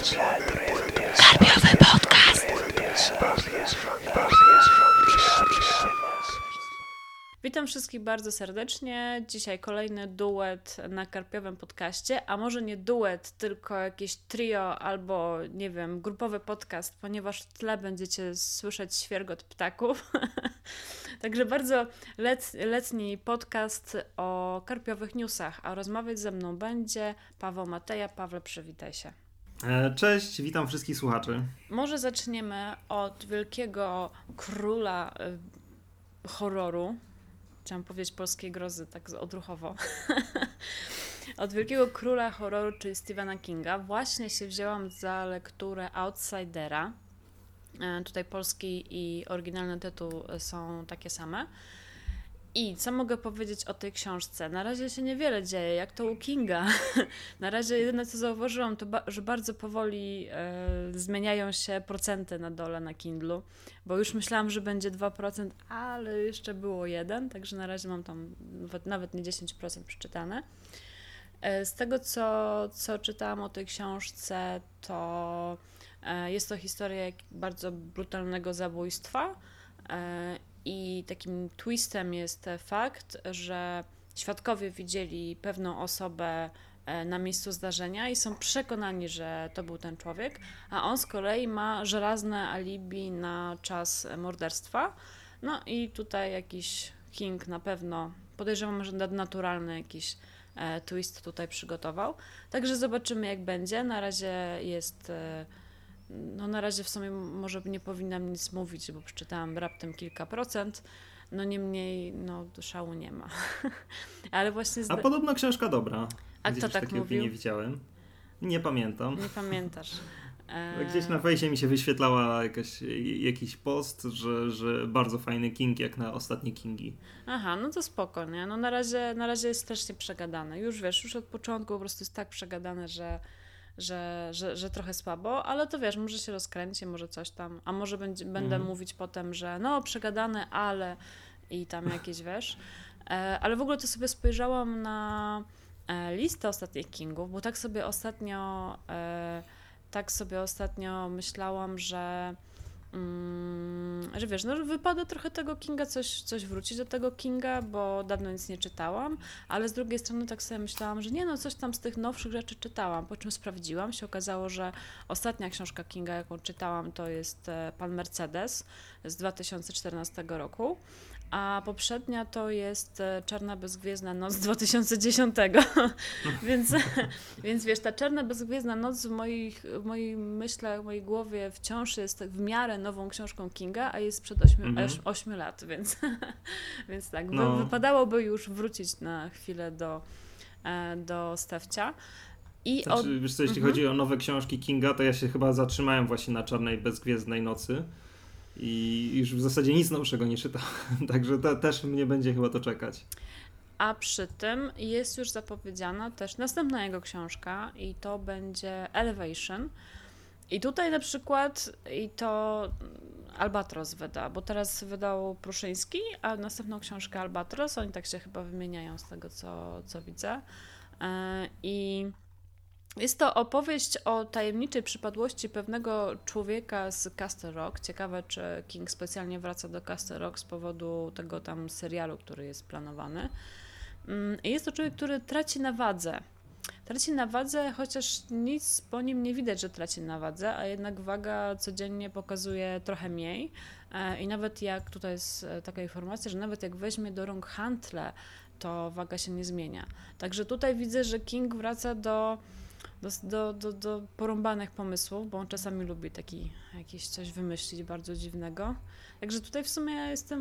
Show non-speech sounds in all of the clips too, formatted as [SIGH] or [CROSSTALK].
Karpiowy podcast. Witam wszystkich bardzo serdecznie. Dzisiaj kolejny duet na Karpiowym podcaście, a może nie duet, tylko jakieś trio albo nie wiem, grupowy podcast, ponieważ w tle będziecie słyszeć świergot ptaków. [LAUGHS] Także bardzo let, letni podcast o karpiowych newsach, a rozmawiać ze mną będzie Paweł Mateja. Pawle, przywitaj się. E, cześć, witam wszystkich słuchaczy. Może zaczniemy od wielkiego króla y, horroru. Chciałam powiedzieć polskiej grozy, tak odruchowo. [LAUGHS] od wielkiego króla horroru, czyli Stephena Kinga. Właśnie się wzięłam za lekturę Outsidera. E, tutaj polski i oryginalny tytuł są takie same. I co mogę powiedzieć o tej książce? Na razie się niewiele dzieje, jak to u Kinga. [LAUGHS] na razie jedyne co zauważyłam, to ba że bardzo powoli e, zmieniają się procenty na dole na Kindlu, bo już myślałam, że będzie 2%, ale jeszcze było 1, także na razie mam tam nawet, nawet nie 10% przeczytane. E, z tego, co, co czytałam o tej książce, to e, jest to historia bardzo brutalnego zabójstwa e, i takim twistem jest fakt, że świadkowie widzieli pewną osobę e, na miejscu zdarzenia i są przekonani, że to był ten człowiek, a on z kolei ma żelazne alibi na czas morderstwa. No i tutaj jakiś King na pewno, podejrzewam, że nadnaturalny jakiś e, twist tutaj przygotował. Także zobaczymy jak będzie. Na razie jest e, no na razie w sumie może nie powinnam nic mówić, bo przeczytałam raptem kilka procent. No niemniej, no szału nie ma. [LAUGHS] Ale właśnie... Zda... A podobno książka dobra. A kto tak mówił? Nie widziałem. Nie pamiętam. Nie pamiętasz. [LAUGHS] Gdzieś na fejsie mi się wyświetlała jakaś, jakiś post, że, że bardzo fajny King jak na ostatnie Kingi. Aha, no to spoko, nie? No na razie, na razie jest strasznie przegadane. Już wiesz, już od początku po prostu jest tak przegadane, że że, że, że trochę słabo, ale to wiesz, może się rozkręci, może coś tam, a może będzie, będę mhm. mówić potem, że no przegadane, ale i tam jakieś, wiesz. E, ale w ogóle to sobie spojrzałam na e, listę ostatnich Kingów, bo tak sobie ostatnio e, tak sobie ostatnio myślałam, że Mm, że wiesz, no wypada trochę tego Kinga coś, coś wrócić do tego Kinga, bo dawno nic nie czytałam, ale z drugiej strony tak sobie myślałam, że nie no, coś tam z tych nowszych rzeczy czytałam, po czym sprawdziłam, się okazało, że ostatnia książka Kinga, jaką czytałam, to jest e, Pan Mercedes z 2014 roku, a poprzednia to jest e, Czarna Bezgwiezdna Noc [LAUGHS] z 2010. [LAUGHS] więc, [LAUGHS] więc wiesz, ta Czarna Bezgwiezdna Noc w moich, w moich myślach, w mojej głowie wciąż jest w miarę nową książką Kinga, a jest sprzed 8, mhm. 8 lat, więc, więc tak, no. wypadałoby już wrócić na chwilę do, e, do Stefcia. I znaczy, od... wiesz co, jeśli mhm. chodzi o nowe książki Kinga, to ja się chyba zatrzymałem właśnie na Czarnej Bezgwiezdnej Nocy i już w zasadzie nic nowszego nie czytam, [LAUGHS] także te, też mnie będzie chyba to czekać. A przy tym jest już zapowiedziana też następna jego książka i to będzie Elevation. I tutaj na przykład i to Albatros wyda, bo teraz wydał Pruszyński, a następną książkę Albatros, oni tak się chyba wymieniają z tego, co, co widzę. E, I jest to opowieść o tajemniczej przypadłości pewnego człowieka z Castle Rock. Ciekawe, czy King specjalnie wraca do Castle Rock z powodu tego tam serialu, który jest planowany. Mm, jest to człowiek, który traci na wadze. Traci na wadze, chociaż nic po nim nie widać, że traci na wadze, a jednak waga codziennie pokazuje trochę mniej. E, I nawet jak tutaj jest e, taka informacja, że nawet jak weźmie do rąk hantle, to waga się nie zmienia. Także tutaj widzę, że King wraca do do, do, do, do porąbanych pomysłów, bo on czasami lubi taki jakiś coś wymyślić bardzo dziwnego. Także tutaj w sumie ja jestem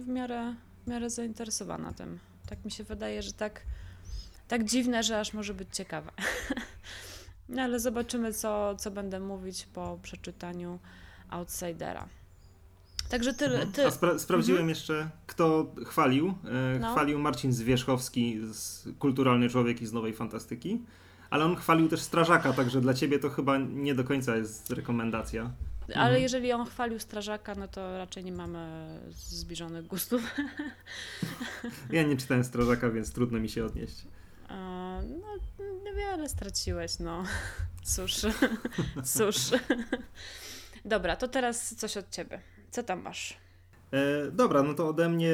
w miarę, w miarę zainteresowana tym. Tak mi się wydaje, że tak, tak dziwne, że aż może być ciekawe. [LAUGHS] no ale zobaczymy, co, co będę mówić po przeczytaniu Outsidera. Także tyle. Mhm. Ty... A spra sprawdziłem mhm. jeszcze, kto chwalił. E, no. Chwalił Marcin Zwierzchowski, z kulturalny człowiek i z Nowej Fantastyki ale on chwalił też strażaka, także dla ciebie to chyba nie do końca jest rekomendacja. Ale mhm. jeżeli on chwalił strażaka, no to raczej nie mamy zbliżonych gustów. [LAUGHS] Ja nie czytałem strażaka, więc trudno mi się odnieść. No, niewiele straciłeś, no. [LAUGHS] Cóż, [LAUGHS] cóż. Dobra, to teraz coś od ciebie. Co tam masz? E, dobra, no to ode mnie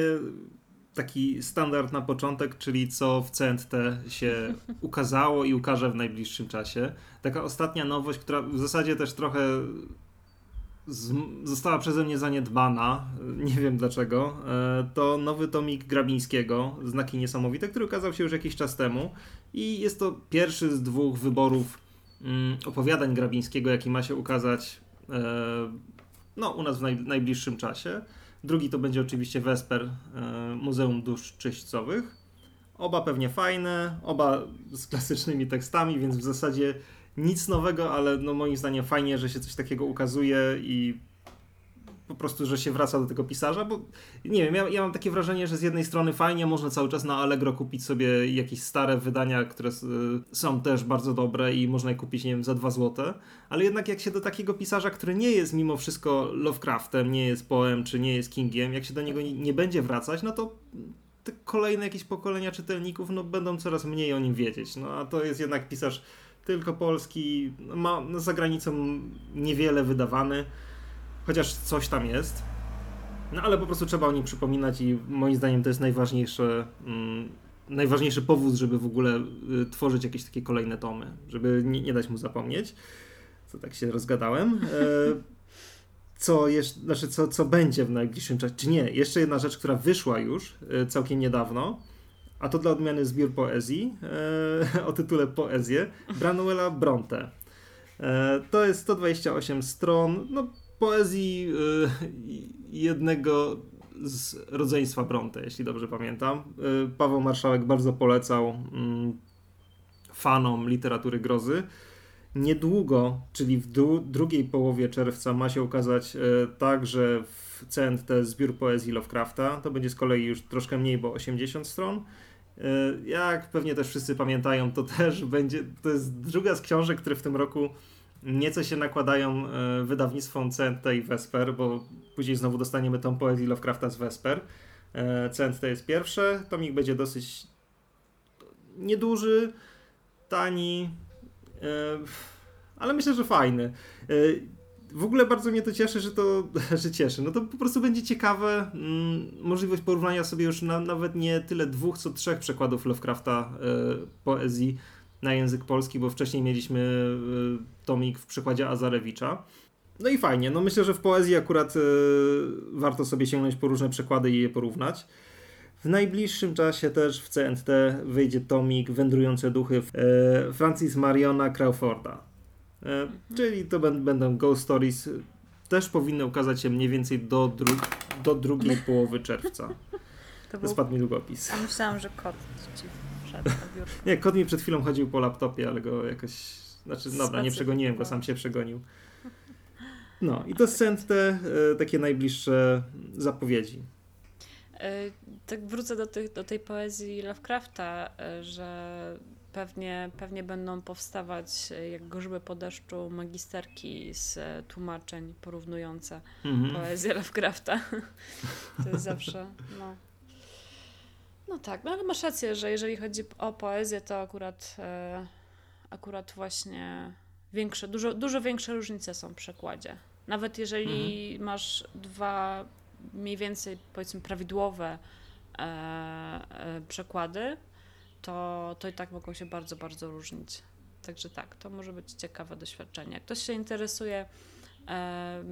taki standard na początek, czyli co w CNT się [LAUGHS] ukazało i ukaże w najbliższym czasie. Taka ostatnia nowość, która w zasadzie też trochę z, została przeze mnie zaniedbana, nie wiem dlaczego, e, to nowy tomik Grabińskiego, Znaki Niesamowite, który ukazał się już jakiś czas temu i jest to pierwszy z dwóch wyborów mm, opowiadań Grabińskiego, jaki ma się ukazać e, no, u nas w naj, najbliższym czasie. Drugi to będzie oczywiście Wesper e, Muzeum Dusz Czyśćcowych. Oba pewnie fajne, oba z klasycznymi tekstami, więc w zasadzie nic nowego, ale no moim zdaniem fajnie, że się coś takiego ukazuje i po prostu, że się wraca do tego pisarza, bo nie wiem, ja, ja, mam takie wrażenie, że z jednej strony fajnie można cały czas na Allegro kupić sobie jakieś stare wydania, które są też bardzo dobre i można je kupić, nie wiem, za 2 złote, ale jednak jak się do takiego pisarza, który nie jest mimo wszystko Lovecraftem, nie jest Poem, czy nie jest Kingiem, jak się do niego nie, nie będzie wracać, no to te kolejne jakieś pokolenia czytelników, no będą coraz mniej o nim wiedzieć, no a to jest jednak pisarz tylko polski, ma za granicą niewiele wydawany, chociaż coś tam jest. No ale po prostu trzeba o nim przypominać i moim zdaniem to jest najważniejsze, mm, najważniejszy powód, żeby w ogóle y, tworzyć jakieś takie kolejne tomy, żeby nie, nie dać mu zapomnieć. Co tak się rozgadałem. E, [LAUGHS] co, jeszcze, znaczy co, co będzie w najbliższym czasie, czy nie, jeszcze jedna rzecz, która wyszła już y, całkiem niedawno, a to dla odmiany zbiór poezji e, [LAUGHS] o tytule Poezje Branuela Bronte. E, to jest 128 stron no, poezji e, jednego z rodzeństwa Bronte, jeśli dobrze pamiętam. E, Paweł Marszałek bardzo polecał mm, fanom literatury grozy. Niedługo, czyli w drugiej połowie czerwca, ma się ukazać e, także w CNT zbiór poezji Lovecrafta. To będzie z kolei już troszkę mniej, bo 80 stron. Jak pewnie też wszyscy pamiętają, to też będzie, to jest druga z książek, które w tym roku nieco się nakładają e, wydawnictwom CNT i Vesper, bo później znowu dostaniemy tą poezję Lovecrafta z Vesper. E, CNT jest pierwsze, tomik będzie dosyć nieduży, tani, ale myślę, że fajny w ogóle bardzo mnie to cieszy, że to [LAUGHS] że cieszy. No to po prostu będzie ciekawe mm, możliwość porównania sobie już na, nawet nie tyle dwóch, co trzech przekładów Lovecrafta poezji na język polski, bo wcześniej mieliśmy tomik w przekładzie Azarewicza. No i fajnie, no myślę, że w poezji akurat y, warto sobie sięgnąć po różne przekłady i je porównać. W najbliższym czasie też w CNT wyjdzie tomik Wędrujące duchy Francis Mariona Crawforda. Mhm. Czyli to będą Ghost Stories. Też powinny ukazać się mniej więcej do, dru do drugiej [LAUGHS] połowy czerwca. To był... Spadł mi długopis. A myślałam, że kot ci wszedł Nie, kot mi przed chwilą chodził po laptopie, ale go jakoś... Znaczy, dobra, nie przegoniłem go, sam się przegonił. No i to są te takie najbliższe zapowiedzi. E, tak wrócę do, tych, do tej poezji Lovecrafta, e, że pewnie, pewnie będą powstawać e, jak gorzyby po deszczu magisterki z e, tłumaczeń porównujące mhm. poezję Lovecrafta. [LAUGHS] to jest zawsze, no. No tak, no ale masz rację, że jeżeli chodzi o poezję, to akurat, e, akurat właśnie większe, dużo, dużo większe różnice są w przekładzie. Nawet jeżeli mhm. masz dwa mniej więcej powiedzmy prawidłowe e, e, przekłady, to, to i tak mogą się bardzo, bardzo różnić. Także tak, to może być ciekawe doświadczenie. Jak ktoś się interesuje e,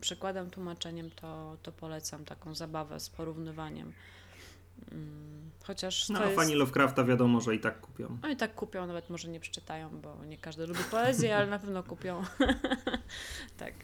przykładem, tłumaczeniem, to, to polecam taką zabawę z porównywaniem. Mm, chociaż. No, a jest... fani Lovecrafta wiadomo, że i tak kupią. No i tak kupią, nawet może nie przeczytają, bo nie każdy lubi poezję, ale na pewno kupią. [LAUGHS] tak.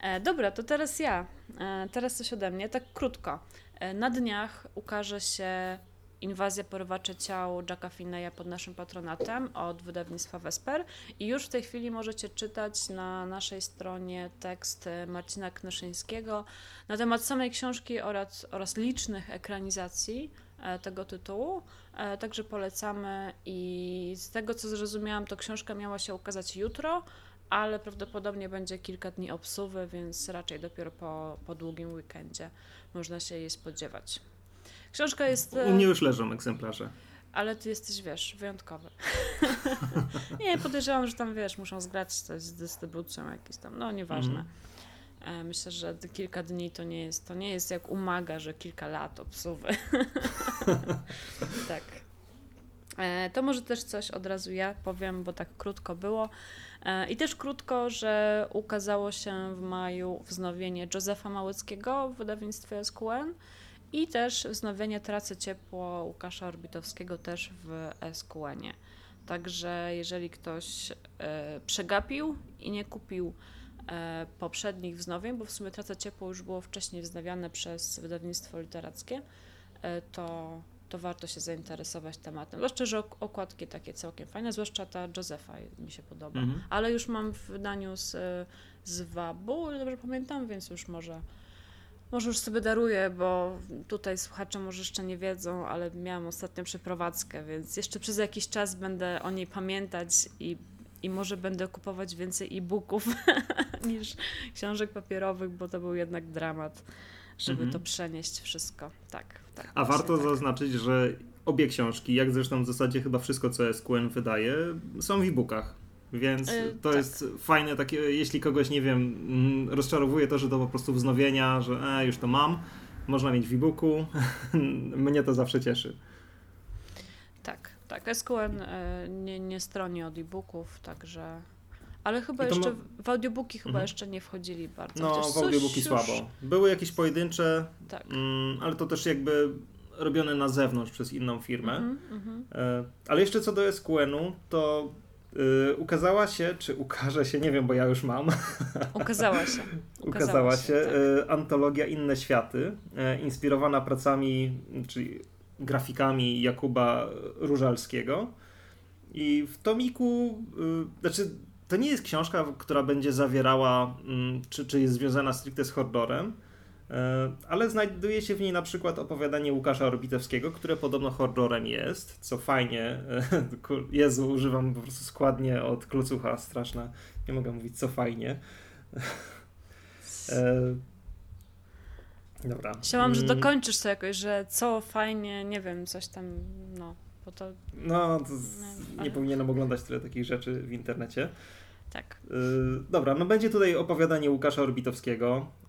E, dobra, to teraz ja. E, teraz coś ode mnie, tak krótko. E, na dniach ukaże się Inwazja porywaczy ciał Jacka Finneya pod naszym patronatem od wydawnictwa Vesper i już w tej chwili możecie czytać na naszej stronie tekst Marcina Knyszyńskiego na temat samej książki oraz, oraz licznych ekranizacji e, tego tytułu. E, także polecamy i z tego co zrozumiałam, to książka miała się ukazać jutro, ale prawdopodobnie będzie kilka dni obsuwy, więc raczej dopiero po, po długim weekendzie można się jej spodziewać. Książka jest... U mnie już leżą egzemplarze. Ale ty jesteś, wiesz, wyjątkowy. [LAUGHS] nie, podejrzewam, że tam wiesz, muszą zgrać coś z dystrybucją jakieś tam, no nieważne. E, Myślę, że kilka dni to nie jest, to nie jest jak umaga, że kilka lat obsuwy. [LAUGHS] tak. E, To może też coś od razu ja powiem, bo tak krótko było. E, I też krótko, że ukazało się w maju wznowienie Józefa Małyckiego w wydawnictwie SQN i też wznowienie Tracę Ciepło Łukasza Orbitowskiego też w SQN-ie. Także jeżeli ktoś e, przegapił i nie kupił e, poprzednich wznowień, bo w sumie Tracę Ciepło już było wcześniej wznawiane przez wydawnictwo literackie, e, to, to warto się zainteresować tematem. Zwłaszcza, że ok- okładki takie całkiem fajne, zwłaszcza ta Józefa mi się podoba. Mhm. Ale już mam w wydaniu z, z Wabu, dobrze pamiętam, więc już może, może już sobie daruję, bo tutaj słuchacze może jeszcze nie wiedzą, ale miałam ostatnio przeprowadzkę, więc jeszcze przez jakiś czas będę o niej pamiętać i, i może będę kupować więcej e-booków [LAUGHS] niż książek papierowych, bo to był jednak dramat, żeby Mhm. to przenieść wszystko. Tak, tak. A warto tak. zaznaczyć, że obie książki, jak zresztą w zasadzie chyba wszystko, co SQN wydaje, są w e-bookach. Więc Y, to tak. jest fajne takie, jeśli kogoś, nie wiem, mm, rozczarowuje to, że to po prostu wznowienia, że e, już to mam, można mieć w e-booku. [LAUGHS] Mnie to zawsze cieszy. Tak, tak. SQN e, nie, nie stroni od e-booków, także. Ale chyba jeszcze mo- w audiobooki chyba Mhm. jeszcze nie wchodzili bardzo. No, chociaż w audiobooki coś słabo. już- Były jakieś pojedyncze, Tak. mm, ale to też jakby robione na zewnątrz przez inną firmę. Mhm, mhm. E, Ale jeszcze co do SQN-u, to y, ukazała się, czy ukaże się, nie wiem, bo ja już mam, [LAUGHS] Ukazała się. ukazała się tak. e, antologia Inne Światy, e, inspirowana pracami, czyli grafikami Jakuba Różalskiego. I w tomiku, y, znaczy to nie jest książka, która będzie zawierała, mm, czy, czy jest związana stricte z horrorem, ale znajduje się w niej na przykład opowiadanie Łukasza Orbitewskiego, które podobno horrorem jest, co fajnie. e, Jezu, używam po prostu składnie od klucucha, straszne. Nie mogę mówić, co fajnie. E, Dobra. Chciałam, że Mm, dokończysz to jakoś, że co fajnie, nie wiem, coś tam, no, bo to No, to z, No, nie powinienem oglądać tyle takich rzeczy w internecie. tak. Dobra, no będzie tutaj opowiadanie Łukasza Orbitowskiego, e,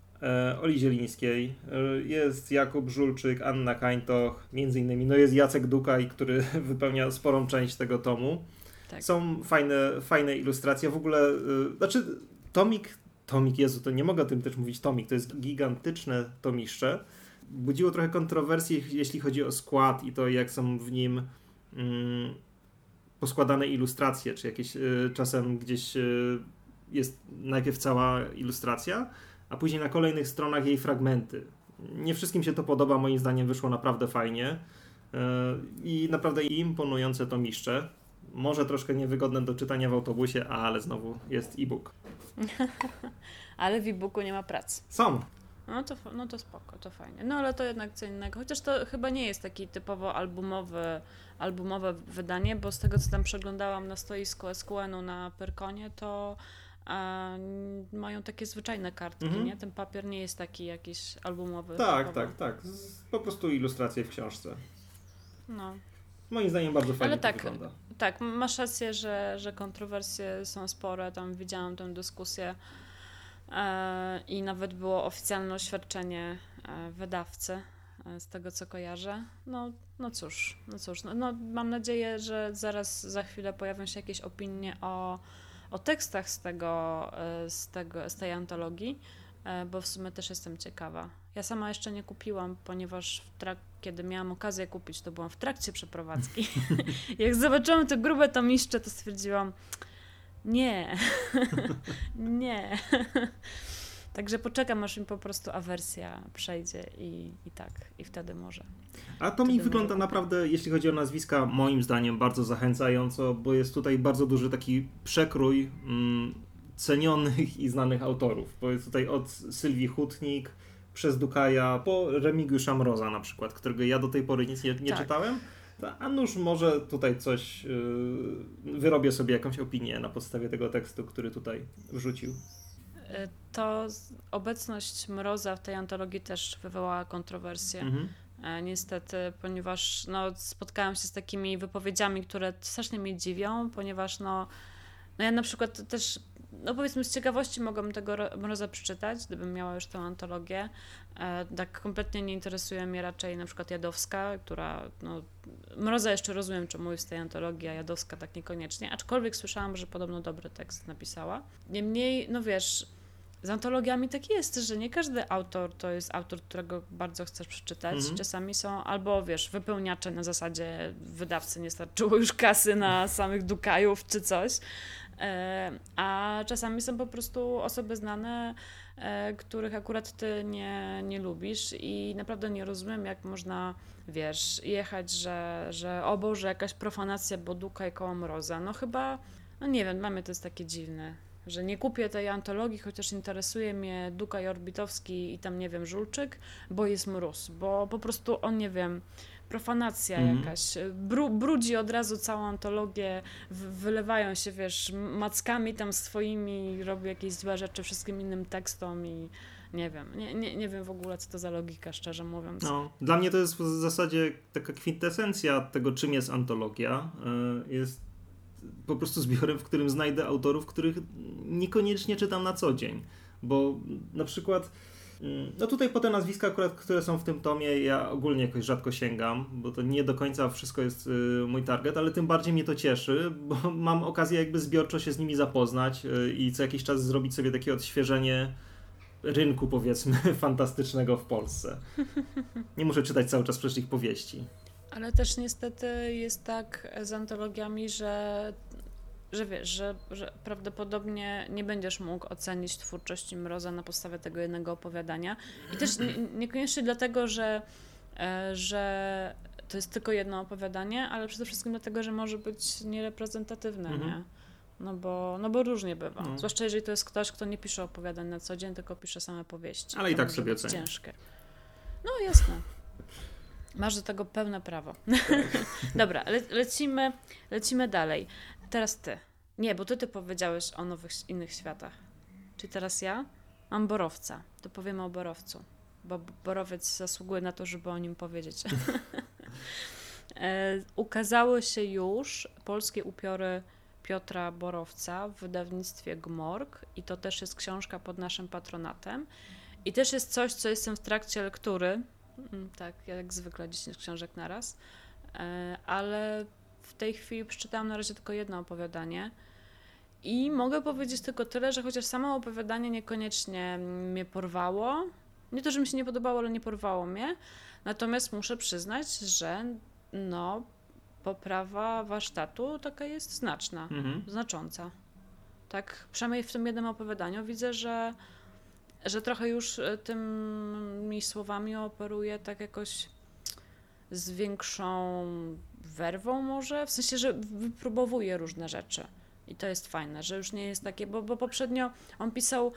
Oli Zielińskiej, e, jest Jakub Żulczyk, Anna Kańtoch, między innymi, no jest Jacek Dukaj, który [LAUGHS] wypełnia sporą część tego tomu. Tak. Są fajne, fajne ilustracje, w ogóle, y, znaczy tomik, tomik, Jezu, to nie mogę o tym też mówić tomik, to jest gigantyczne tomiszcze. Budziło trochę kontrowersji, jeśli chodzi o skład i to, jak są w nim mm, poskładane ilustracje, czy jakieś y, czasem gdzieś y, jest najpierw cała ilustracja, a później na kolejnych stronach jej fragmenty. Nie wszystkim się to podoba, moim zdaniem wyszło naprawdę fajnie y, i naprawdę imponujące tomiszcze. Może troszkę niewygodne do czytania w autobusie, ale znowu jest e-book. [LAUGHS] Ale w e-booku nie ma pracy. Są. No to, no to spoko, to fajnie. No ale to jednak co innego. Chociaż to chyba nie jest taki typowo albumowy, albumowe wydanie, bo z tego co tam przeglądałam na stoisku SQN-u na Pyrkonie, to a, mają takie zwyczajne kartki, Mhm. nie? Ten papier nie jest taki jakiś albumowy. Tak, tak, tak. Po prostu ilustracje w książce. No. Moim zdaniem bardzo fajnie to tak, wygląda. Tak, masz rację, że, że kontrowersje są spore. Tam widziałam tę dyskusję e, i nawet było oficjalne oświadczenie e, wydawcy, e, z tego co kojarzę. No, no cóż, no cóż, no, no, mam nadzieję, że zaraz za chwilę pojawią się jakieś opinie o, o tekstach z, tego, e, z, tego, z tej antologii, e, bo w sumie też jestem ciekawa. Ja sama jeszcze nie kupiłam, ponieważ kiedy miałam okazję kupić, to byłam w trakcie przeprowadzki. [LAUGHS] [LAUGHS] Jak zobaczyłam te grube tomiszcze, to stwierdziłam, nie, [LAUGHS] nie. Także poczekam, aż mi po prostu awersja przejdzie i, i tak, i wtedy może. A to mi wygląda może naprawdę, jeśli chodzi o nazwiska, moim zdaniem bardzo zachęcająco, bo jest tutaj bardzo duży taki przekrój mm, cenionych i znanych autorów. Bo jest tutaj od Sylwii Hutnik przez Dukaja po Remigiusza Mroza na przykład, którego ja do tej pory nic nie, nie Tak. czytałem. A nuż może tutaj coś, yy, wyrobię sobie jakąś opinię na podstawie tego tekstu, który tutaj wrzucił. Y, To z- obecność Mroza w tej antologii też wywołała kontrowersję. Mhm. E, niestety, ponieważ no, spotkałam się z takimi wypowiedziami, które strasznie mnie dziwią, ponieważ no, no ja na przykład też, no powiedzmy z ciekawości mogłabym tego Mroza przeczytać, gdybym miała już tę antologię. E, tak kompletnie nie interesuje mnie raczej na przykład Jadowska, która, no, Mroza jeszcze rozumiem, czemu jest tej antologii, a Jadowska tak niekoniecznie, aczkolwiek słyszałam, że podobno dobry tekst napisała. Niemniej, no wiesz, z antologiami tak jest, że nie każdy autor to jest autor, którego bardzo chcesz przeczytać. Mhm. Czasami są albo, wiesz, wypełniacze na zasadzie wydawcy nie starczyło już kasy na [LAUGHS] samych Dukajów czy coś, e, a czasami są po prostu osoby znane, e, których akurat ty nie, nie lubisz i naprawdę nie rozumiem, jak można, wiesz, jechać, że, że o Boże, jakaś profanacja, bo Dukaj koło mroza. No chyba, no nie wiem, dla mnie to jest takie dziwne że nie kupię tej antologii, chociaż interesuje mnie Dukaj Orbitowski i tam, nie wiem, Żulczyk, bo jest mróz, bo po prostu on, nie wiem, profanacja mm. jakaś, Bru, brudzi od razu całą antologię, wylewają się, wiesz, mackami tam swoimi, robi jakieś złe rzeczy wszystkim innym tekstom i nie wiem, nie, nie, nie wiem w ogóle, co to za logika, szczerze mówiąc. No, dla mnie to jest w zasadzie taka kwintesencja tego, czym jest antologia. E, jest po prostu zbiorem, w którym znajdę autorów, których niekoniecznie czytam na co dzień. Bo na przykład, mm, no tutaj po te nazwiska akurat, które są w tym tomie, ja ogólnie jakoś rzadko sięgam, bo to nie do końca wszystko jest y, mój target, ale tym bardziej mnie to cieszy, bo [LAUGHS] mam okazję jakby zbiorczo się z nimi zapoznać y, i co jakiś czas zrobić sobie takie odświeżenie rynku, powiedzmy, [LAUGHS] fantastycznego w Polsce. Nie muszę czytać cały czas przecież ich powieści. Ale też niestety jest tak z antologiami, że, że wiesz, że, że prawdopodobnie nie będziesz mógł ocenić twórczości Mroza na podstawie tego jednego opowiadania. I też nie, niekoniecznie dlatego, że, e, że to jest tylko jedno opowiadanie, ale przede wszystkim dlatego, że może być niereprezentatywne, mhm. nie? No bo, no bo różnie bywa. No. Zwłaszcza jeżeli to jest ktoś, kto nie pisze opowiadań na co dzień, tylko pisze same powieści. Ale i tak sobie ocenia. ciężkie. No jasne. Masz do tego pełne prawo. [LAUGHS] Dobra, le lecimy, lecimy dalej. Teraz ty. Nie, bo ty ty powiedziałeś o nowych, innych światach. Czyli teraz ja mam borowca. To powiemy o borowcu, bo borowiec zasługuje na to, żeby o nim powiedzieć. [LAUGHS] e, ukazały się już polskie upiory Piotra Borowca w wydawnictwie Gmorg i to też jest książka pod naszym patronatem. I też jest coś, co jestem w trakcie lektury, tak, jak zwykle 10 książek naraz. E, ale w tej chwili przeczytałam na razie tylko jedno opowiadanie. I mogę powiedzieć tylko tyle, że chociaż samo opowiadanie niekoniecznie mnie porwało, nie to, że mi się nie podobało, ale nie porwało mnie, natomiast muszę przyznać, że no, poprawa warsztatu taka jest znaczna, mhm. znacząca. Tak, przynajmniej w tym jednym opowiadaniu widzę, że że trochę już e, tymi słowami operuje tak jakoś z większą werwą może, w sensie, że wypróbowuje różne rzeczy. I to jest fajne, że już nie jest takie, bo, bo poprzednio on pisał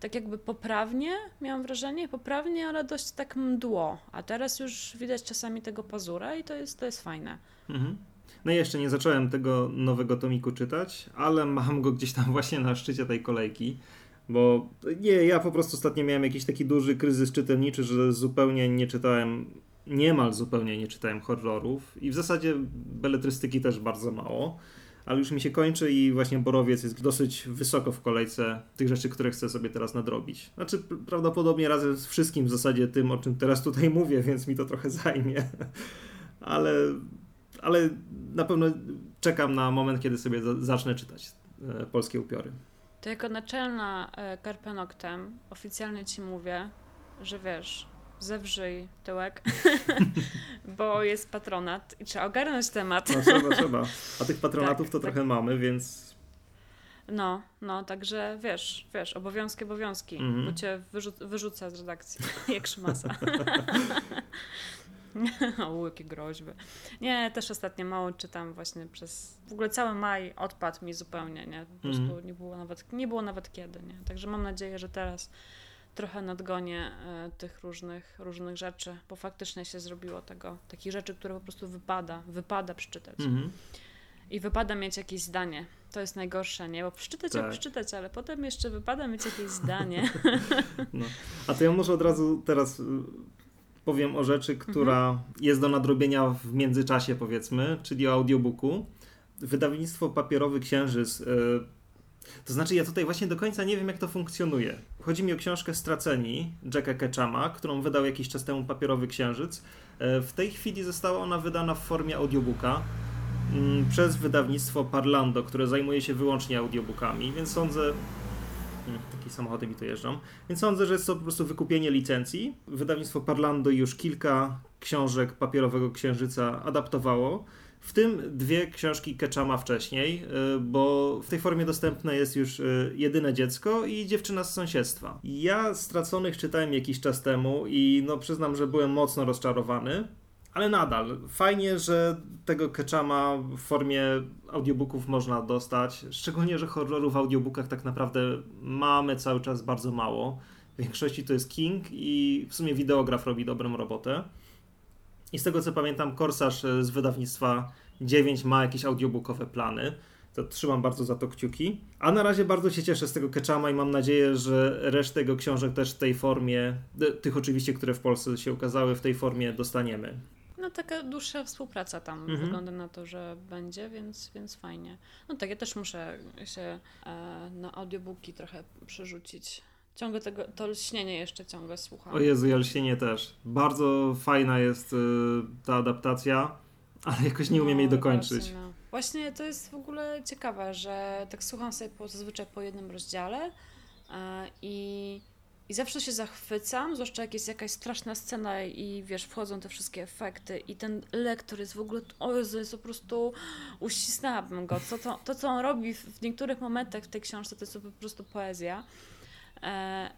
tak jakby poprawnie, miałam wrażenie, poprawnie, ale dość tak mdło, a teraz już widać czasami tego pazura i to jest, to jest fajne. Mhm. No i jeszcze nie zacząłem tego nowego tomiku czytać, ale mam go gdzieś tam właśnie na szczycie tej kolejki. Bo nie, ja po prostu ostatnio miałem jakiś taki duży kryzys czytelniczy, że zupełnie nie czytałem, niemal zupełnie nie czytałem horrorów i w zasadzie beletrystyki też bardzo mało. Ale już mi się kończy i właśnie Borowiec jest dosyć wysoko w kolejce tych rzeczy, które chcę sobie teraz nadrobić. Znaczy prawdopodobnie razem z wszystkim w zasadzie tym, o czym teraz tutaj [LAUGHS] mówię, więc mi to trochę zajmie. [LAUGHS] Ale, ale na pewno czekam na moment, kiedy sobie zacznę czytać e, polskie upiory. To jako naczelna e, Carpe Noctem oficjalnie ci mówię, że wiesz, zewrzyj tyłek, [LAUGHS] bo jest patronat i trzeba ogarnąć temat. No trzeba, trzeba. A tych [LAUGHS] patronatów tak, to tak. trochę mamy, więc... No, no, także wiesz, wiesz, obowiązki, obowiązki, mm -hmm. bo cię wyrzu- wyrzucę z redakcji, [LAUGHS] jak szmasa. [LAUGHS] o, jakie groźby. Nie, też ostatnio mało czytam właśnie przez... W ogóle cały maj odpadł mi zupełnie, nie? Po prostu mm. nie, było nawet, nie było nawet kiedy, nie? Także mam nadzieję, że teraz trochę nadgonię e, tych różnych, różnych rzeczy, bo faktycznie się zrobiło tego, takich rzeczy, które po prostu wypada, wypada przeczytać. Mm. I wypada mieć jakieś zdanie. To jest najgorsze, nie? Bo przeczytać, tak. przeczytać, ale potem jeszcze wypada mieć jakieś zdanie. [LAUGHS] No. [LAUGHS] A to ja może od razu teraz powiem o rzeczy, która mhm. jest do nadrobienia w międzyczasie, powiedzmy, czyli o audiobooku. Wydawnictwo Papierowy Księżyc. Yy, to znaczy, ja tutaj właśnie do końca nie wiem, jak to funkcjonuje. Chodzi mi o książkę Straceni Jacka Ketchama, którą wydał jakiś czas temu Papierowy Księżyc. Yy, w tej chwili została ona wydana w formie audiobooka yy, przez wydawnictwo Parlando, które zajmuje się wyłącznie audiobookami, więc sądzę, Takie samochody mi tu jeżdżą. Więc sądzę, że jest to po prostu wykupienie licencji. Wydawnictwo Parlando już kilka książek papierowego księżyca adaptowało. W tym dwie książki Ketchama wcześniej, y, bo w tej formie dostępne jest już y, jedyne dziecko i dziewczyna z sąsiedztwa. Ja Straconych czytałem jakiś czas temu i no przyznam, że byłem mocno rozczarowany. Ale nadal, fajnie, że tego Ketchama w formie audiobooków można dostać. Szczególnie, że horrorów w audiobookach tak naprawdę mamy cały czas bardzo mało. W większości to jest King i w sumie wideograf robi dobrą robotę. I z tego co pamiętam, Korsarz z wydawnictwa 9 ma jakieś audiobookowe plany. To trzymam bardzo za to kciuki. A na razie bardzo się cieszę z tego Ketchama i mam nadzieję, że resztę jego książek też w tej formie, tych oczywiście, które w Polsce się ukazały, w tej formie dostaniemy. No taka dłuższa współpraca tam mhm. wygląda na to, że będzie, więc, więc fajnie. No tak, ja też muszę się e, na audiobooki trochę przerzucić. Ciągle tego, to lśnienie jeszcze ciągle słucham. O Jezu, ja lśnienie też. Bardzo fajna jest y, ta adaptacja, ale jakoś nie umiem no, jej dokończyć. Właśnie, no. właśnie to jest w ogóle ciekawe, że tak słucham sobie po, zazwyczaj po jednym rozdziale e, i i zawsze się zachwycam, zwłaszcza jak jest jakaś straszna scena i wiesz, wchodzą te wszystkie efekty i ten lektor jest w ogóle, o Jezu, jest po prostu, uścisnęłabym go. To, to, to co on robi w niektórych momentach w tej książce, to jest po prostu poezja. E,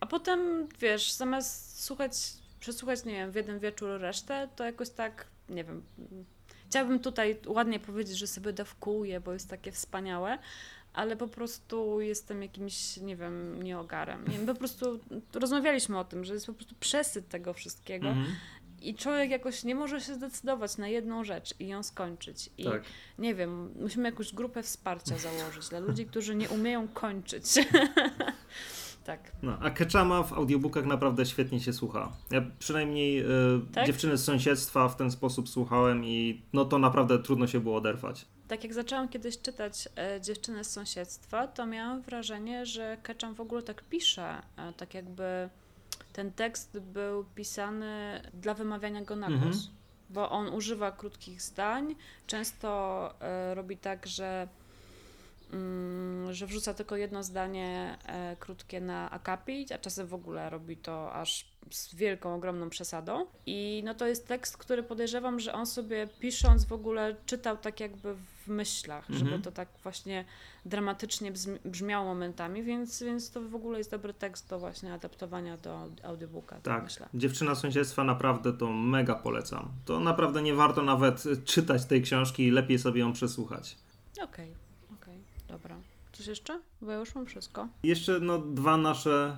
a potem, wiesz, zamiast słuchać, przesłuchać, nie wiem, w jeden wieczór resztę, to jakoś tak, nie wiem, chciałabym tutaj ładnie powiedzieć, że sobie dawkuję, bo jest takie wspaniałe, ale po prostu jestem jakimś, nie wiem, nieogarem. Nie wiem, po prostu rozmawialiśmy o tym, że jest po prostu przesyt tego wszystkiego. Mhm. I człowiek jakoś nie może się zdecydować na jedną rzecz i ją skończyć. I tak. nie wiem, musimy jakąś grupę wsparcia [LAUGHS] założyć dla ludzi, którzy nie umieją kończyć. [LAUGHS] tak. No, a Ketchama w audiobookach naprawdę świetnie się słucha. Ja przynajmniej y, tak? dziewczyny z sąsiedztwa w ten sposób słuchałem i no to naprawdę trudno się było oderwać tak jak zaczęłam kiedyś czytać e, Dziewczynę z sąsiedztwa, to miałam wrażenie, że Ketchum w ogóle tak pisze, e, tak jakby ten tekst był pisany dla wymawiania go na głos. Mhm. Bo on używa krótkich zdań, często e, robi tak, że Mm, że wrzuca tylko jedno zdanie e, krótkie na akapit, a czasem w ogóle robi to aż z wielką, ogromną przesadą. I no to jest tekst, który podejrzewam, że on sobie pisząc w ogóle czytał tak jakby w myślach, mhm. żeby to tak właśnie dramatycznie brzmiało momentami, więc, więc to w ogóle jest dobry tekst do właśnie adaptowania do audiobooka. Tak, tak myślę. Dziewczyna sąsiedztwa naprawdę to mega polecam. To naprawdę nie warto nawet czytać tej książki, lepiej sobie ją przesłuchać. Okej. Okay. Dobra. Coś jeszcze? Bo ja już mam wszystko. Jeszcze no, dwa nasze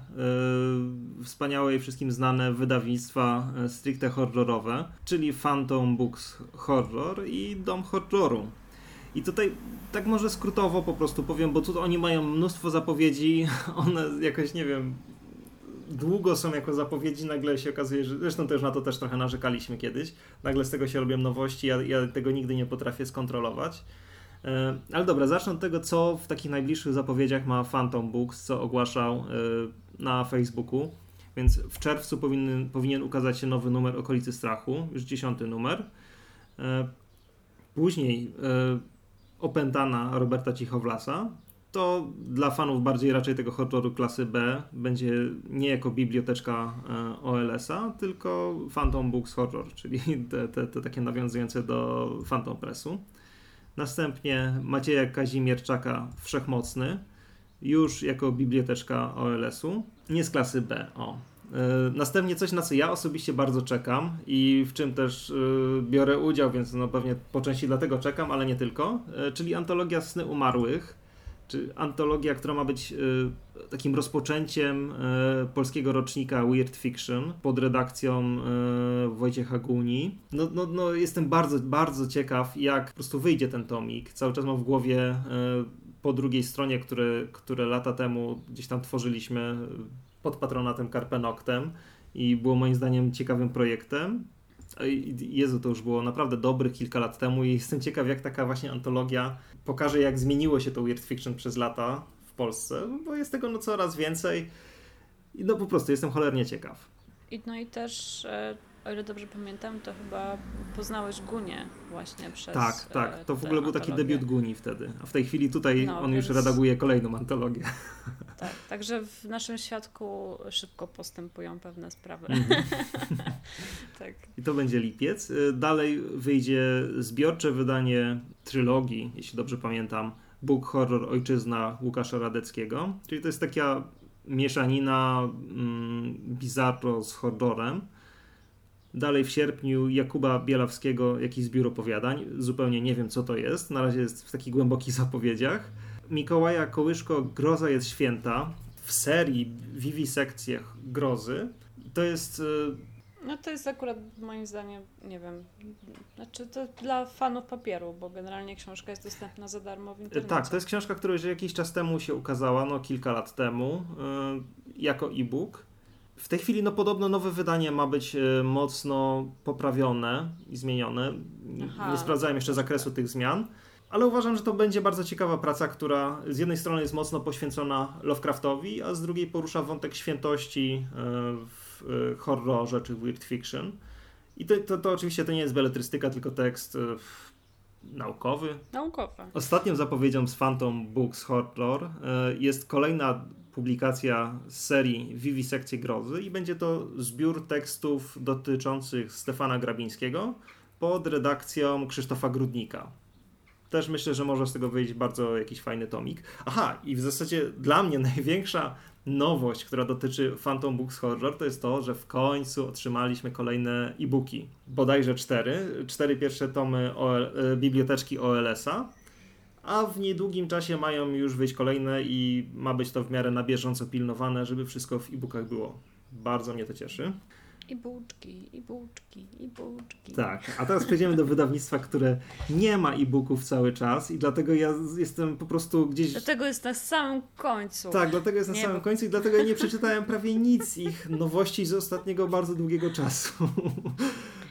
y, wspaniałe i wszystkim znane wydawnictwa y, stricte horrorowe, czyli Phantom Books Horror i Dom Horroru. I tutaj tak może skrótowo po prostu powiem, bo tu oni mają mnóstwo zapowiedzi, [LAUGHS] one jakoś nie wiem, długo są jako zapowiedzi, nagle się okazuje, że zresztą też na to też trochę narzekaliśmy kiedyś, nagle z tego się robią nowości, ja, ja tego nigdy nie potrafię skontrolować. E, ale dobra, zacznę od tego, co w takich najbliższych zapowiedziach ma Phantom Books, co ogłaszał e, na Facebooku. Więc w czerwcu powinien, powinien ukazać się nowy numer Okolicy Strachu, już dziesiąty numer. E, później opętana Roberta Cichowlasa. To dla fanów bardziej raczej tego horroru klasy B będzie nie jako biblioteczka OLS-a, tylko Phantom Books Horror, czyli te, te, te takie nawiązujące do Phantom Pressu. Następnie Macieja Kazimierczaka Wszechmocny, już jako biblioteczka OLS-u, nie z klasy B. O. E, następnie coś, na co ja osobiście bardzo czekam i w czym też e, biorę udział, więc no pewnie po części dlatego czekam, ale nie tylko, e, czyli antologia Sny Umarłych, czy antologia, która ma być takim rozpoczęciem polskiego rocznika Weird Fiction pod redakcją Wojciecha Guni. No, no, no, jestem bardzo, bardzo ciekaw, jak po prostu wyjdzie ten tomik. Cały czas mam w głowie po drugiej stronie, które, które lata temu gdzieś tam tworzyliśmy pod patronatem Carpenoctem i było moim zdaniem ciekawym projektem. Jezu, to już było naprawdę dobrych kilka lat temu i jestem ciekaw, jak taka właśnie antologia pokaże, jak zmieniło się to weird fiction przez lata w Polsce, bo jest tego no coraz więcej i no po prostu jestem cholernie ciekaw. No i też e, o ile dobrze pamiętam, to chyba poznałeś Gunię właśnie przez. Tak, tak. To w ogóle był taki debiut Guni wtedy. A w tej chwili tutaj no, on więc... już redaguje kolejną antologię. Tak, także w naszym świadku szybko postępują pewne sprawy. -hmm. [LAUGHS] tak. I to będzie lipiec. Y, dalej wyjdzie zbiorcze wydanie trylogii, jeśli dobrze pamiętam. Bóg Horror Ojczyzna Łukasza Radeckiego. Czyli to jest taka mieszanina mm, bizarro z horrorem. Dalej w sierpniu Jakuba Bielawskiego jakiś zbiór opowiadań. Zupełnie nie wiem, co to jest. Na razie jest w takich głębokich zapowiedziach. Mikołaja Kołyszko Groza jest święta w serii Vivisekcjach Grozy. To jest... Y, no to jest akurat moim zdaniem, nie wiem, znaczy to dla fanów papieru, bo generalnie książka jest dostępna za darmo w internecie. Tak, to jest książka, która już jakiś czas temu się ukazała, no kilka lat temu, yy, jako e-book. W tej chwili no podobno nowe wydanie ma być e, mocno poprawione i zmienione. Aha. Nie sprawdzałem jeszcze zakresu tych zmian, ale uważam, że to będzie bardzo ciekawa praca, która z jednej strony jest mocno poświęcona Lovecraftowi, a z drugiej porusza wątek świętości e, w e, horrorze czy weird fiction. I to, to, to oczywiście to nie jest beletrystyka, tylko tekst naukowy. Naukowy. Ostatnią zapowiedzią z Phantom Books Horror jest kolejna publikacja z serii Vivisekcje Grozy i będzie to zbiór tekstów dotyczących Stefana Grabińskiego pod redakcją Krzysztofa Grudnika. Też myślę, że może z tego wyjść bardzo jakiś fajny tomik. Aha, i w zasadzie dla mnie [LAUGHS] największa nowość, która dotyczy Phantom Books Horror, to jest to, że w końcu otrzymaliśmy kolejne e-booki. Bodajże cztery. Cztery pierwsze tomy e, biblioteczki OLS-a a w niedługim czasie mają już wyjść kolejne i ma być to w miarę na bieżąco pilnowane, żeby wszystko w e-bookach było. Bardzo mnie to cieszy. I bułczki, i bułczki, i bułczki. Tak, a teraz przejdziemy do wydawnictwa, które nie ma e-booków cały czas i dlatego ja jestem po prostu gdzieś... Dlatego jest na samym końcu. Tak, dlatego jest na nie samym bo... końcu i dlatego ja nie przeczytałem prawie nic ich nowości z ostatniego bardzo długiego czasu.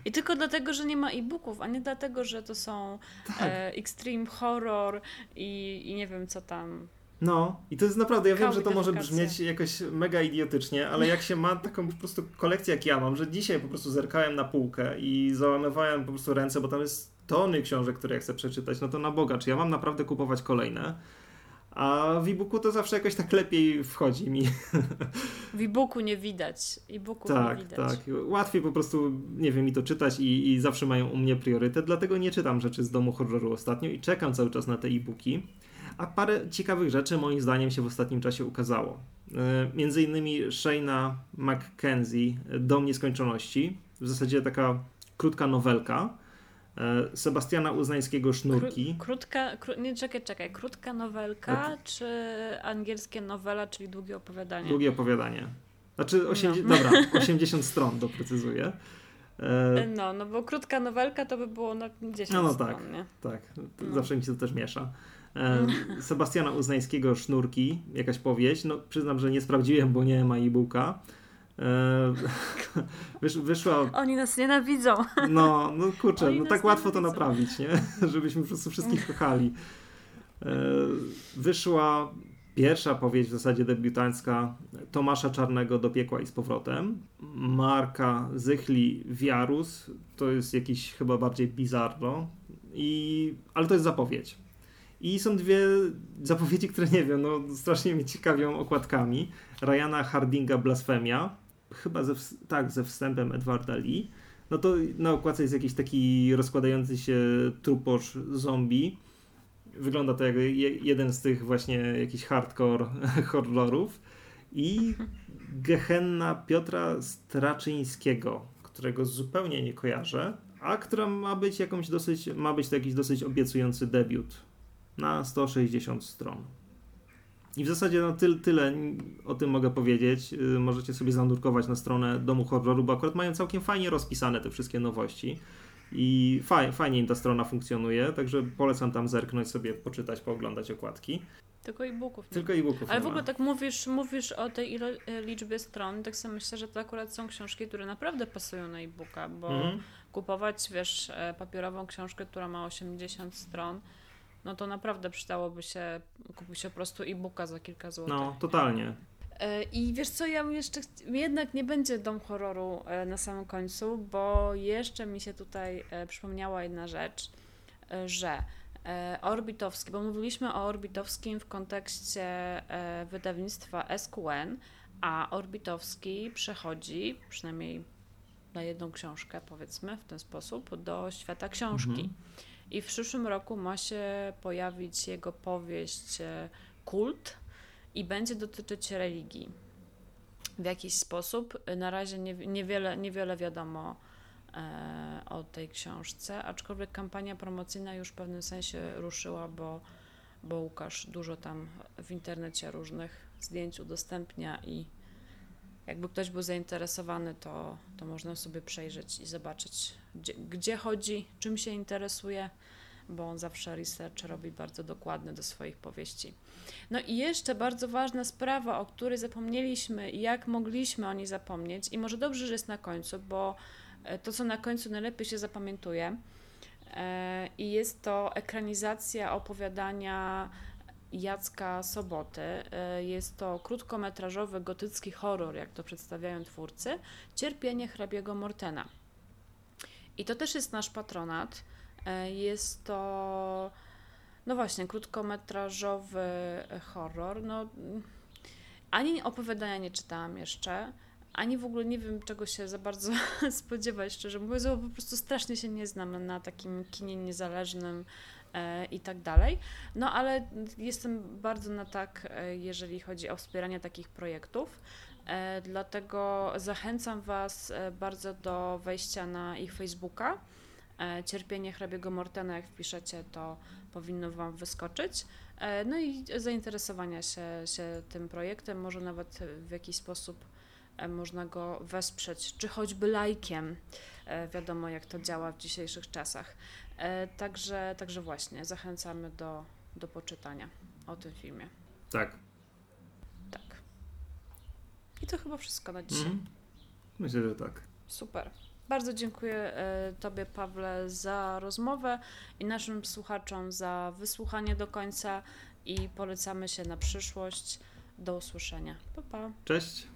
I tylko dlatego, że nie ma e-booków, a nie dlatego, że to są tak. e, extreme horror i, i nie wiem co tam. No, i to jest naprawdę, ja wiem, że to może brzmieć jakoś mega idiotycznie, ale jak się ma taką po prostu kolekcję jak ja mam, że dzisiaj po prostu zerkałem na półkę i załamywałem po prostu ręce, bo tam jest tony książek, które ja chcę przeczytać, no to na Boga, czy ja mam naprawdę kupować kolejne? A w e-booku to zawsze jakoś tak lepiej wchodzi mi. W e-booku nie widać. E-booku tak, nie widać. Tak, łatwiej po prostu, nie wiem, mi to czytać i, i zawsze mają u mnie priorytet, dlatego nie czytam rzeczy z domu horroru ostatnio i czekam cały czas na te e-booki. A parę ciekawych rzeczy moim zdaniem się w ostatnim czasie ukazało. E, między innymi Shayna McKenzie Dom Nieskończoności. W zasadzie taka krótka nowelka Sebastiana Uznańskiego Sznurki. krótka, kró, nie czekaj, czekaj, krótka nowelka, tak. czy angielskie nowela, czyli długie opowiadanie? Długie opowiadanie. Znaczy, 80, no. [LAUGHS] dobra, 80 stron doprecyzuję. E... No, no bo krótka nowelka to by było na 10 no, no stron, tak, nie? Tak, no. zawsze mi się to też miesza. E, Sebastiana Uznańskiego Sznurki, jakaś powieść. No, przyznam, że nie sprawdziłem, bo nie ma e-booka. E, [LAUGHS] wysz, wyszła... Oni nas nienawidzą. [LAUGHS] No, no kurczę, Oni no tak łatwo to naprawić, nie? [LAUGHS] Żebyśmy po prostu wszystkich kochali. E, wyszła pierwsza powieść w zasadzie debiutancka Tomasza Czarnego do piekła i z powrotem. Marka Zychli Wiarus, to jest jakiś chyba bardziej bizarro, i, ale to jest zapowiedź. I są dwie zapowiedzi, które nie wiem, no strasznie mnie ciekawią okładkami. Ryana Hardinga Blasfemia, chyba ze, tak, ze wstępem Edwarda Lee. No to na okładce jest jakiś taki rozkładający się truposz zombie. Wygląda to jak jeden z tych właśnie jakichś hardcore [LAUGHS] horrorów. I Gehenna Piotra Straczyńskiego, którego zupełnie nie kojarzę, a która ma być jakąś dosyć, ma być to jakiś dosyć obiecujący debiut na 160 stron. I w zasadzie no, tyle, tyle o tym mogę powiedzieć. Y, możecie sobie zanurkować na stronę Domu Horroru, bo akurat mają całkiem fajnie rozpisane te wszystkie nowości. I faj, fajnie im ta strona funkcjonuje, także polecam tam zerknąć sobie, poczytać, pooglądać okładki. Tylko e-booków. Tylko e-booków Ale w ogóle tak mówisz, mówisz o tej ilo- e, liczbie stron, tak sobie myślę, że to akurat są książki, które naprawdę pasują na e-booka, bo Mhm. kupować, wiesz, e, papierową książkę, która ma 80 stron, no to naprawdę przydałoby się kupić po prostu e-booka za kilka złotych. No, totalnie. E, I wiesz co, ja jeszcze jednak nie będzie dom horroru e, na samym końcu, bo jeszcze mi się tutaj e, przypomniała jedna rzecz, że Orbitowski, bo mówiliśmy o Orbitowskim w kontekście wydawnictwa SQN, a Orbitowski przechodzi, przynajmniej na jedną książkę, powiedzmy w ten sposób, do świata książki. Mhm. I w przyszłym roku ma się pojawić jego powieść e, Kult i będzie dotyczyć religii. W jakiś sposób. Na razie nie, niewiele, niewiele wiadomo e, o tej książce, aczkolwiek kampania promocyjna już w pewnym sensie ruszyła, bo, bo Łukasz dużo tam w internecie różnych zdjęć udostępnia i jakby ktoś był zainteresowany, to, to można sobie przejrzeć i zobaczyć, gdzie, gdzie chodzi, czym się interesuje, bo on zawsze research robi bardzo dokładny do swoich powieści. No i jeszcze bardzo ważna sprawa, o której zapomnieliśmy i jak mogliśmy o niej zapomnieć, i może dobrze, że jest na końcu, bo e, to, co na końcu najlepiej się zapamiętuje, e, i jest to ekranizacja opowiadania Jacka Soboty. E, Jest to krótkometrażowy gotycki horror, jak to przedstawiają twórcy, Cierpienie hrabiego Mortena. I to też jest nasz patronat. E, Jest to, no właśnie, krótkometrażowy horror. No, ani opowiadania nie czytałam jeszcze, ani w ogóle nie wiem, czego się za bardzo [LAUGHS] spodziewać, szczerze mówiąc, bo po prostu strasznie się nie znam na takim kinie niezależnym i tak dalej. No ale jestem bardzo na tak, e, jeżeli chodzi o wspieranie takich projektów. E, Dlatego zachęcam Was e, bardzo do wejścia na ich Facebooka. E, Cierpienie hrabiego Mortena, jak wpiszecie, to powinno Wam wyskoczyć. E, No i zainteresowania się, się tym projektem, może nawet w jakiś sposób e, można go wesprzeć, czy choćby lajkiem. E, Wiadomo, jak to działa w dzisiejszych czasach. E, Także, także właśnie, zachęcamy do, do poczytania o tym filmie. Tak. Tak. I to chyba wszystko na dzisiaj. Mhm. Myślę, że tak. Super. Bardzo dziękuję e, Tobie, Pawle, za rozmowę i naszym słuchaczom za wysłuchanie do końca i polecamy się na przyszłość. Do usłyszenia. Pa, pa. Cześć.